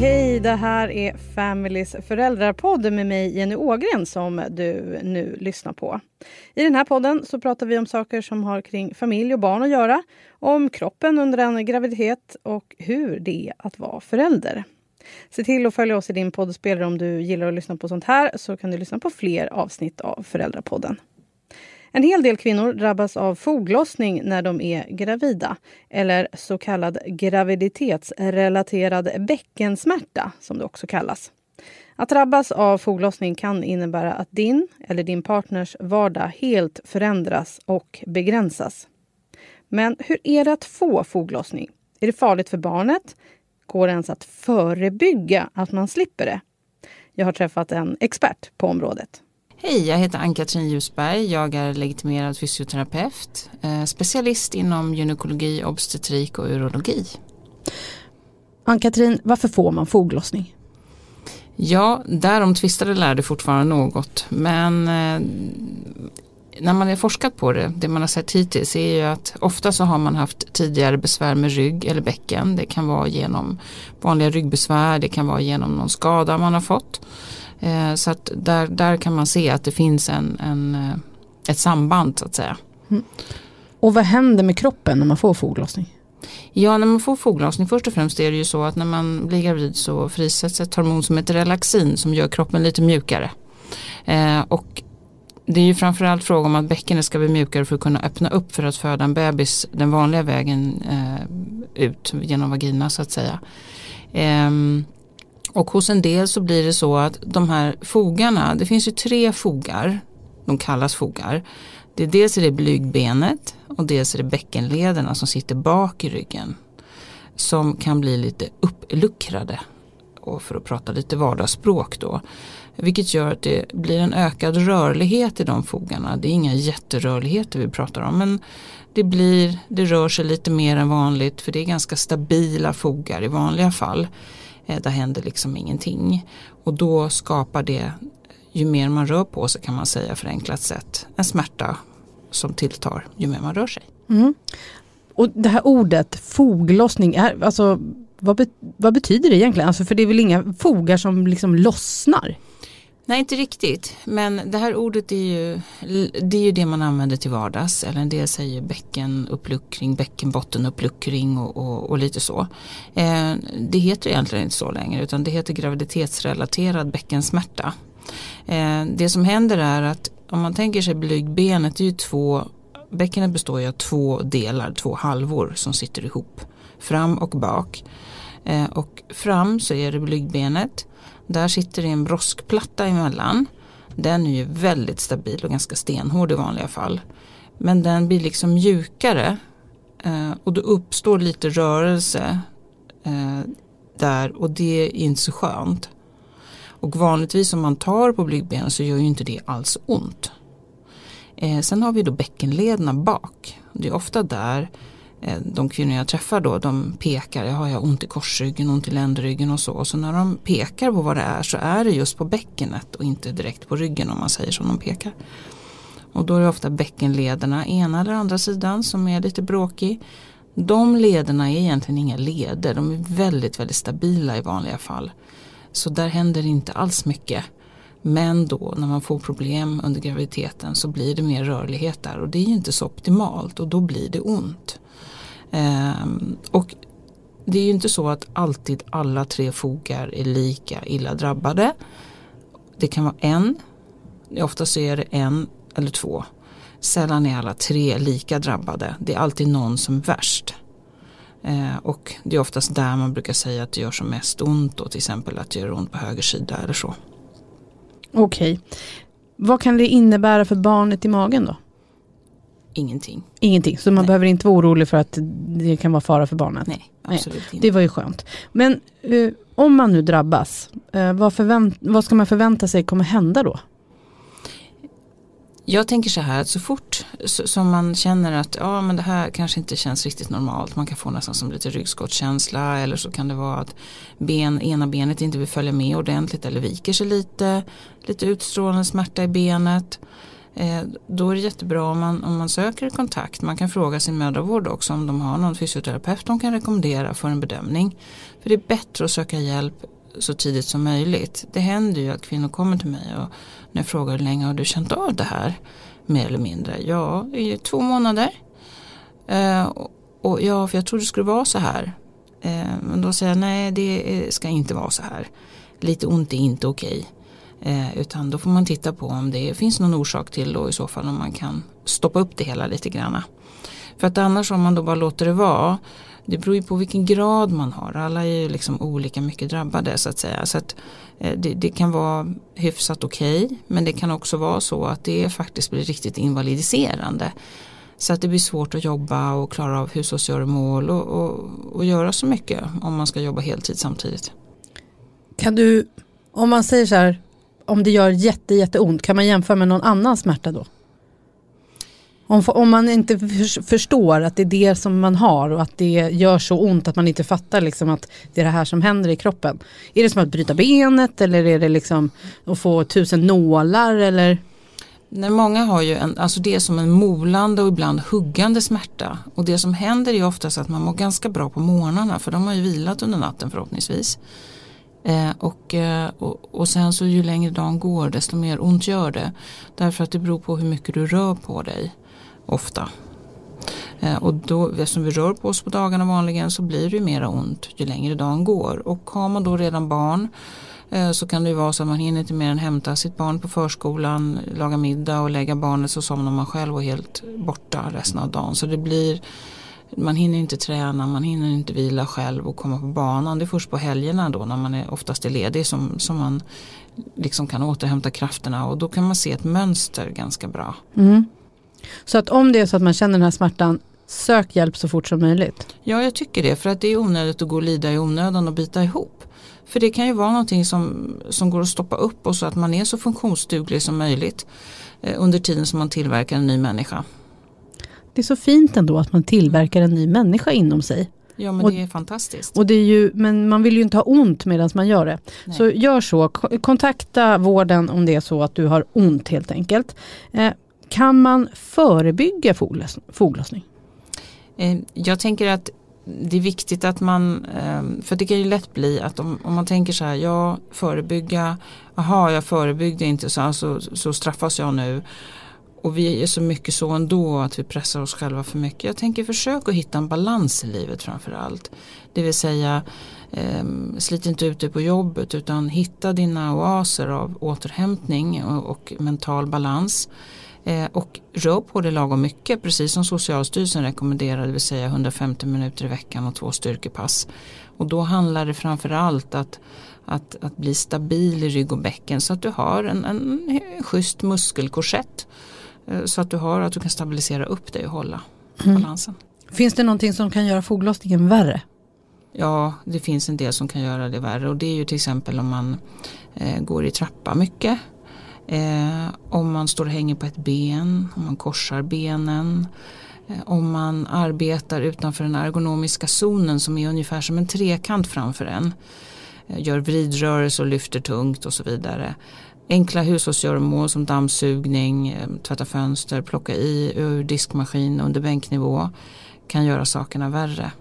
Hej, det här är Familys föräldrapodd med mig Jenny Ågren som du nu lyssnar på. I den här podden så pratar vi om saker som har kring familj och barn att göra, om kroppen under en graviditet och hur det är att vara förälder. Se till att följa oss i din poddspelare om du gillar att lyssna på sånt här så kan du lyssna på fler avsnitt av Föräldrapodden. En hel del kvinnor drabbas av foglossning när de är gravida eller så kallad graviditetsrelaterad bäckensmärta, som det också kallas. Att drabbas av foglossning kan innebära att din eller din partners vardag helt förändras och begränsas. Men hur är det att få foglossning? Är det farligt för barnet? Går det ens att förebygga att man slipper det? Jag har träffat en expert på området. Hej, jag heter Ann-Katrin Ljusberg. Jag är legitimerad fysioterapeut, eh, specialist inom gynekologi, obstetrik och urologi. Ann-Katrin, varför får man foglossning? Ja, därom tvistade lärde fortfarande något. Men eh, när man har forskat på det, det man har sett hittills är ju att ofta så har man haft tidigare besvär med rygg eller bäcken. Det kan vara genom vanliga ryggbesvär, det kan vara genom någon skada man har fått. Eh, så att där, där kan man se att det finns en, en, eh, ett samband så att säga. Mm. Och vad händer med kroppen när man får foglossning? Ja, när man får foglossning, först och främst är det ju så att när man blir gravid så frisätts ett hormon som heter relaxin som gör kroppen lite mjukare. Eh, och det är ju framförallt fråga om att bäckenet ska bli mjukare för att kunna öppna upp för att föda en bebis den vanliga vägen eh, ut genom vagina så att säga. Eh, och hos en del så blir det så att de här fogarna, det finns ju tre fogar, de kallas fogar. Det är dels är det blygbenet och dels är det bäckenlederna som sitter bak i ryggen. Som kan bli lite uppluckrade. Och för att prata lite vardagsspråk då. Vilket gör att det blir en ökad rörlighet i de fogarna. Det är inga jätterörligheter vi pratar om. Men det, blir, det rör sig lite mer än vanligt för det är ganska stabila fogar i vanliga fall. Eh, där händer liksom ingenting. Och då skapar det, ju mer man rör på sig kan man säga förenklat sett, en smärta som tilltar ju mer man rör sig. Mm. Och det här ordet foglossning, är, alltså, vad, be, vad betyder det egentligen? Alltså, för det är väl inga fogar som liksom lossnar? Nej, inte riktigt. Men det här ordet är ju det, är ju det man använder till vardags. Eller en del säger bäckenuppluckring, bäckenbottenuppluckring och, och, och lite så. Eh, det heter egentligen inte så längre utan det heter graviditetsrelaterad bäckensmärta. Eh, det som händer är att om man tänker sig blygbenet, det är ju två, bäckenet består ju av två delar, två halvor som sitter ihop. Fram och bak. Eh, och fram så är det blygbenet där sitter det en broskplatta emellan. Den är ju väldigt stabil och ganska stenhård i vanliga fall. Men den blir liksom mjukare eh, och då uppstår lite rörelse eh, där och det är inte så skönt. Och vanligtvis om man tar på blygdbenen så gör ju inte det alls ont. Eh, sen har vi då bäckenlederna bak. Det är ofta där Eh, de kvinnor jag träffar då de pekar, jag har ont i korsryggen, ont i ländryggen och så. Och så när de pekar på vad det är så är det just på bäckenet och inte direkt på ryggen om man säger som de pekar. Och då är det ofta bäckenlederna, ena eller andra sidan som är lite bråkig. De lederna är egentligen inga leder, de är väldigt väldigt stabila i vanliga fall. Så där händer inte alls mycket. Men då när man får problem under graviditeten så blir det mer rörlighet där och det är ju inte så optimalt och då blir det ont. Ehm, och det är ju inte så att alltid alla tre fogar är lika illa drabbade. Det kan vara en, oftast är det en eller två. Sällan är alla tre lika drabbade. Det är alltid någon som är värst. Eh, och det är oftast där man brukar säga att det gör som mest ont. och till exempel att det gör ont på höger sida eller så. Okej. Okay. Vad kan det innebära för barnet i magen då? Ingenting. Ingenting, så man Nej. behöver inte vara orolig för att det kan vara fara för barnet? Nej, absolut Nej. inte. Det var ju skönt. Men uh, om man nu drabbas, uh, vad, vad ska man förvänta sig kommer hända då? Jag tänker så här att så fort som man känner att ja, men det här kanske inte känns riktigt normalt. Man kan få nästan som lite ryggskottskänsla eller så kan det vara att ben, ena benet inte vill följa med ordentligt eller viker sig lite. Lite utstrålande smärta i benet. Eh, då är det jättebra om man, om man söker kontakt. Man kan fråga sin mödravård också om de har någon fysioterapeut de kan rekommendera för en bedömning. För det är bättre att söka hjälp så tidigt som möjligt. Det händer ju att kvinnor kommer till mig och när jag frågar hur länge har du känt av det här? Mer eller mindre. Ja, i två månader. Eh, och, och ja, för jag trodde det skulle vara så här. Eh, men då säger jag nej, det ska inte vara så här. Lite ont är inte okej. Eh, utan då får man titta på om det finns någon orsak till och i så fall om man kan stoppa upp det hela lite grann. För att annars om man då bara låter det vara det beror ju på vilken grad man har. Alla är ju liksom olika mycket drabbade så att säga. Så att, eh, det, det, kan vara hyfsat okej okay, men det kan också vara så att det faktiskt blir riktigt invalidiserande. Så att det blir svårt att jobba och klara av hushållsgöromål och, och, och göra så mycket om man ska jobba heltid samtidigt. Kan du, om man säger så här, om det gör jätte, jätteont, kan man jämföra med någon annan smärta då? Om, om man inte förstår att det är det som man har och att det gör så ont att man inte fattar liksom att det är det här som händer i kroppen. Är det som att bryta benet eller är det liksom att få tusen nålar eller? Nej, många har ju en, alltså det är som en molande och ibland huggande smärta. Och det som händer är oftast att man mår ganska bra på morgnarna för de har ju vilat under natten förhoppningsvis. Eh, och, eh, och, och, sen så ju längre dagen går desto mer ont gör det. Därför att det beror på hur mycket du rör på dig ofta. Eh, och då, eftersom vi rör på oss på dagarna vanligen så blir det ju mera ont ju längre dagen går. Och har man då redan barn eh, så kan det ju vara så att man hinner inte mer än hämta sitt barn på förskolan, laga middag och lägga barnet så somnar man själv och helt borta resten av dagen. Så det blir man hinner inte träna, man hinner inte vila själv och komma på banan. Det är först på helgerna då när man är oftast är ledig som, som man liksom kan återhämta krafterna och då kan man se ett mönster ganska bra. Mm. Så att om det är så att man känner den här smärtan, sök hjälp så fort som möjligt. Ja, jag tycker det. För att det är onödigt att gå och lida i onödan och bita ihop. För det kan ju vara någonting som, som går att stoppa upp och så att man är så funktionsduglig som möjligt eh, under tiden som man tillverkar en ny människa. Det är så fint ändå att man tillverkar en ny människa inom sig. Ja men och, det är fantastiskt. Och det är ju, men man vill ju inte ha ont medan man gör det. Nej. Så gör så, kontakta vården om det är så att du har ont helt enkelt. Eh, kan man förebygga foglossning? Eh, jag tänker att det är viktigt att man, eh, för det kan ju lätt bli att om, om man tänker så här, ja förebygga, jaha jag förebyggde inte så, alltså, så straffas jag nu. Och vi är så mycket så ändå att vi pressar oss själva för mycket. Jag tänker försök att hitta en balans i livet framför allt. Det vill säga eh, slit inte ut dig på jobbet utan hitta dina oaser av återhämtning och, och mental balans. Eh, och rör på dig lagom mycket precis som Socialstyrelsen rekommenderar det vill säga 150 minuter i veckan och två styrkepass. Och då handlar det framförallt att, att, att bli stabil i rygg och bäcken så att du har en, en schysst muskelkorsett. Eh, så att du har att du kan stabilisera upp dig och hålla mm. balansen. Finns det någonting som kan göra foglossningen värre? Ja, det finns en del som kan göra det värre och det är ju till exempel om man eh, går i trappa mycket Eh, om man står och hänger på ett ben, om man korsar benen. Eh, om man arbetar utanför den ergonomiska zonen som är ungefär som en trekant framför en. Eh, gör vridrörelse och lyfter tungt och så vidare. Enkla hushållsgöromål som dammsugning, eh, tvätta fönster, plocka i ur diskmaskin under bänknivå kan göra sakerna värre.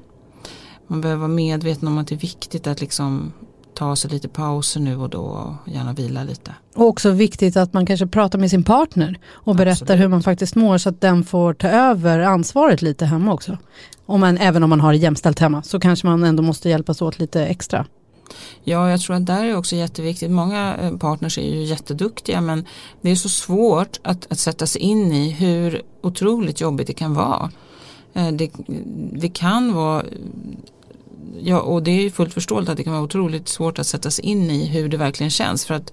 Man behöver vara medveten om att det är viktigt att liksom ta sig lite pauser nu och då och gärna vila lite. Och också viktigt att man kanske pratar med sin partner och berättar Absolut. hur man faktiskt mår så att den får ta över ansvaret lite hemma också. Om man, även om man har det jämställt hemma så kanske man ändå måste hjälpas åt lite extra. Ja, jag tror att där är också jätteviktigt. Många eh, partners är ju jätteduktiga men det är så svårt att, att sätta sig in i hur otroligt jobbigt det kan vara. Eh, det, det kan vara ja, och det är ju fullt förståeligt att det kan vara otroligt svårt att sätta sig in i hur det verkligen känns. För att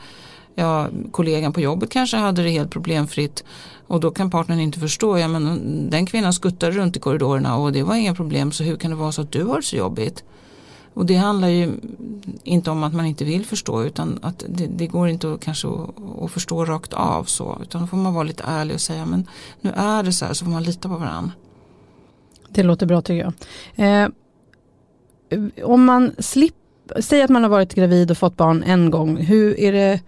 ja, kollegan på jobbet kanske hade det helt problemfritt och då kan partnern inte förstå, ja men den kvinnan skuttade runt i korridorerna och det var inga problem så hur kan det vara så att du har det så jobbigt? Och det handlar ju inte om att man inte vill förstå utan att det, det går inte att, kanske att, att, förstå rakt av så utan då får man vara lite ärlig och säga men nu är det så här så får man lita på varandra. Det låter bra tycker jag. Eh, om man slipper, säg att man har varit gravid och fått barn en gång, hur är det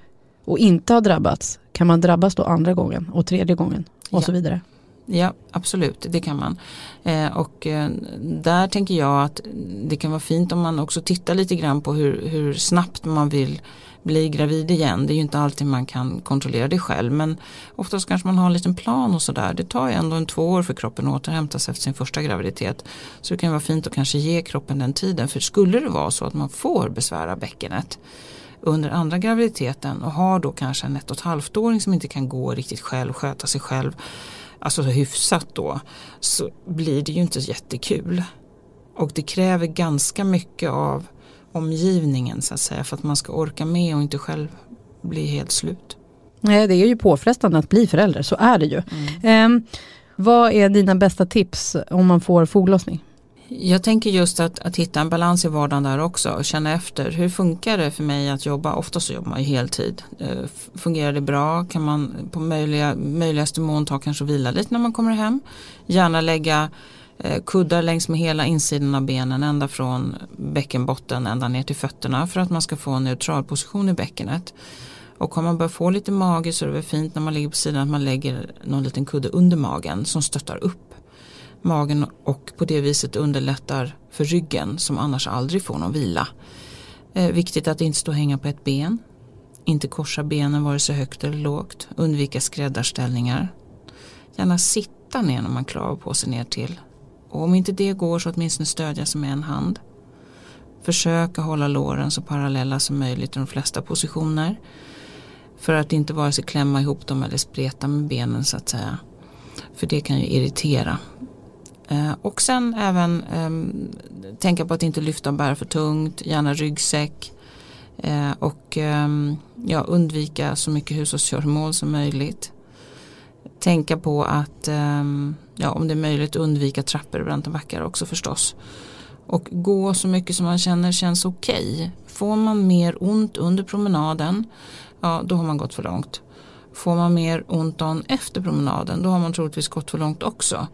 och inte har drabbats? kan man drabbas då andra gången och tredje gången och Ja. så vidare? Ja, absolut, det kan man. Eh, och eh, där tänker jag att det kan vara fint om man också tittar lite grann på hur, hur snabbt man vill bli gravid igen. Det är ju inte alltid man kan kontrollera det själv men oftast kanske man har en liten plan och sådär. Det tar ju ändå en två år för kroppen att återhämta sig efter sin första graviditet. Så det kan vara fint att kanske ge kroppen den tiden. För skulle det vara så att man får besvära bäckenet under andra graviditeten och har då kanske en ett och ett halvt åring som inte kan gå riktigt själv, sköta sig själv alltså så hyfsat då, så blir det ju inte jättekul. Och det kräver ganska mycket av omgivningen så att säga för att man ska orka med och inte själv bli helt slut. Nej, det är ju påfrestande att bli förälder, så är det ju. Ehm, vad är dina bästa tips om man får foglossning? Jag tänker just att, att hitta en balans i vardagen där också och känna efter hur funkar det för mig att jobba, ofta så jobbar man ju heltid. Eh, fungerar det bra? Kan man på möjliga, möjligaste mån ta kanske och vila lite när man kommer hem? Gärna lägga eh, kuddar längs med hela insidan av benen ända från bäckenbotten ända ner till fötterna för att man ska få en neutral position i bäckenet. Och om man börjar få lite mage så är det väl fint när man ligger på sidan att man lägger någon liten kudde under magen som stöttar upp magen och på det viset underlättar för ryggen som annars aldrig får någon vila. Eh, viktigt att inte stå och hänga på ett ben. Inte korsa benen vare sig högt eller lågt. Undvika skräddarställningar. Gärna sitta ner när man klarar på sig ner till. Och om inte det går så åtminstone stödja sig med en hand. Försöka hålla låren så parallella som möjligt i de flesta positioner. För att inte vare sig klämma ihop dem eller spreta med benen så att säga. För det kan ju irritera. Eh, och sen även ehm, tänka på att inte lyfta och bära för tungt, gärna ryggsäck. Eh, och ehm, ja, undvika så mycket hushållsgöromål som möjligt. Tänka på att ehm, ja, om det är möjligt undvika trappor och branta backar också förstås. Och gå så mycket som man känner känns okej. Får man mer ont under promenaden, ja då har man gått för långt. Får man mer ont dagen efter promenaden, då har man troligtvis gått för långt också.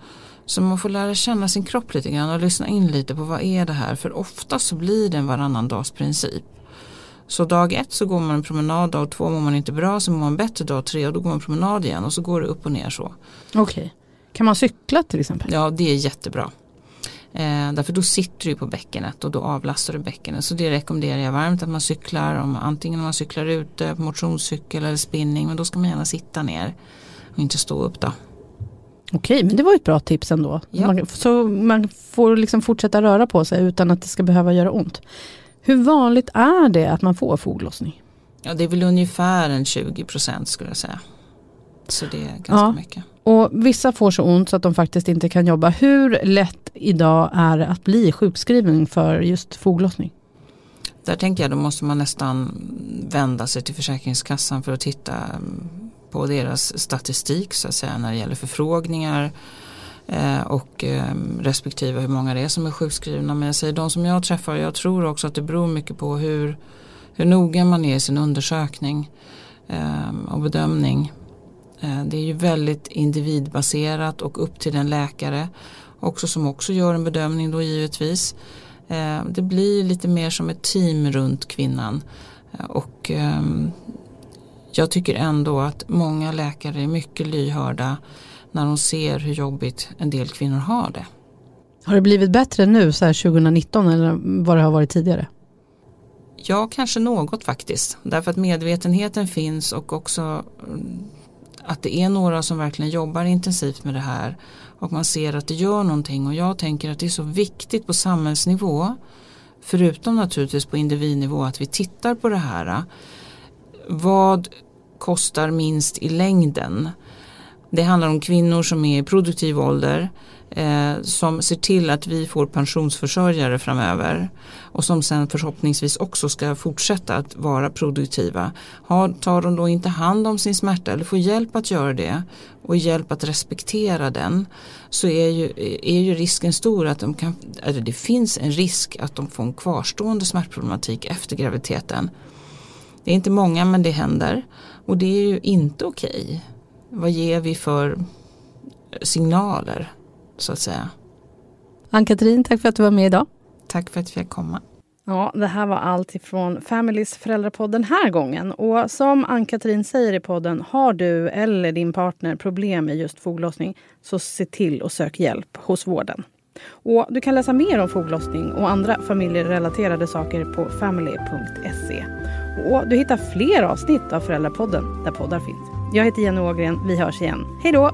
Så man får lära känna sin kropp lite grann och lyssna in lite på vad är det här. För ofta så blir det en varannan dags princip. Så dag ett så går man en promenad, dag två mår man inte bra, så mår man bättre dag tre och då går man promenad igen och så går det upp och ner så. Okej. Kan man cykla till exempel? Ja det är jättebra. Eh, därför då sitter du på bäckenet och då avlastar du bäckenet. Så det rekommenderar jag varmt att man cyklar, om, antingen om man cyklar ute på motionscykel eller spinning, men då ska man gärna sitta ner och inte stå upp då. Okej, men det var ett bra tips ändå. Ja. Man, så man får liksom fortsätta röra på sig utan att det ska behöva göra ont. Hur vanligt är det att man får foglossning? Ja det är väl ungefär en 20 procent skulle jag säga. Så det är ganska Ja. mycket. Och vissa får så ont så att de faktiskt inte kan jobba. Hur lätt idag är det att bli sjukskriven för just foglossning? Där tänker jag då måste man nästan vända sig till Försäkringskassan för att titta mm, på deras statistik så att säga när det gäller förfrågningar eh, och eh, respektive hur många det är som är sjukskrivna. Men jag säger de som jag träffar, jag tror också att det beror mycket på hur, hur noga man är i sin undersökning eh, och bedömning. Det är ju väldigt individbaserat och upp till den läkare också som också gör en bedömning då givetvis. Det blir lite mer som ett team runt kvinnan. Och ehm, jag tycker ändå att många läkare är mycket lyhörda när de ser hur jobbigt en del kvinnor har det. Har det blivit bättre nu så här 2019 eller vad det har varit tidigare? Ja, kanske något faktiskt. Därför att medvetenheten finns och också mm, att det är några som verkligen jobbar intensivt med det här. Och man ser att det gör någonting och jag tänker att det är så viktigt på samhällsnivå. Förutom naturligtvis på individnivå att vi tittar på det här. Vad kostar minst i längden? Det handlar om kvinnor som är i produktiv ålder eh, som ser till att vi får pensionsförsörjare framöver och som sen förhoppningsvis också ska fortsätta att vara produktiva. Har, tar de då inte hand om sin smärta eller får hjälp att göra det och hjälp att respektera den så är ju, är ju risken stor att de kan, eller det finns en risk att de får en kvarstående smärtproblematik efter graviditeten. Det är inte många men det händer och det är ju inte okej. Vad ger vi för signaler så att säga. Ann-Katrin, tack för att du var med idag. Tack för att jag fick komma. Ja, det här var allt ifrån Familys föräldrapodd den här gången. Och som Ann-Katrin säger i podden, har du eller din partner problem med just foglossning så se till att söka hjälp hos vården. Och du kan läsa mer om foglossning och andra familjerelaterade saker på family.se. Och du hittar fler avsnitt av Föräldrapodden där poddar finns. Jag heter Jenny Ågren. Vi hörs igen. Hej då!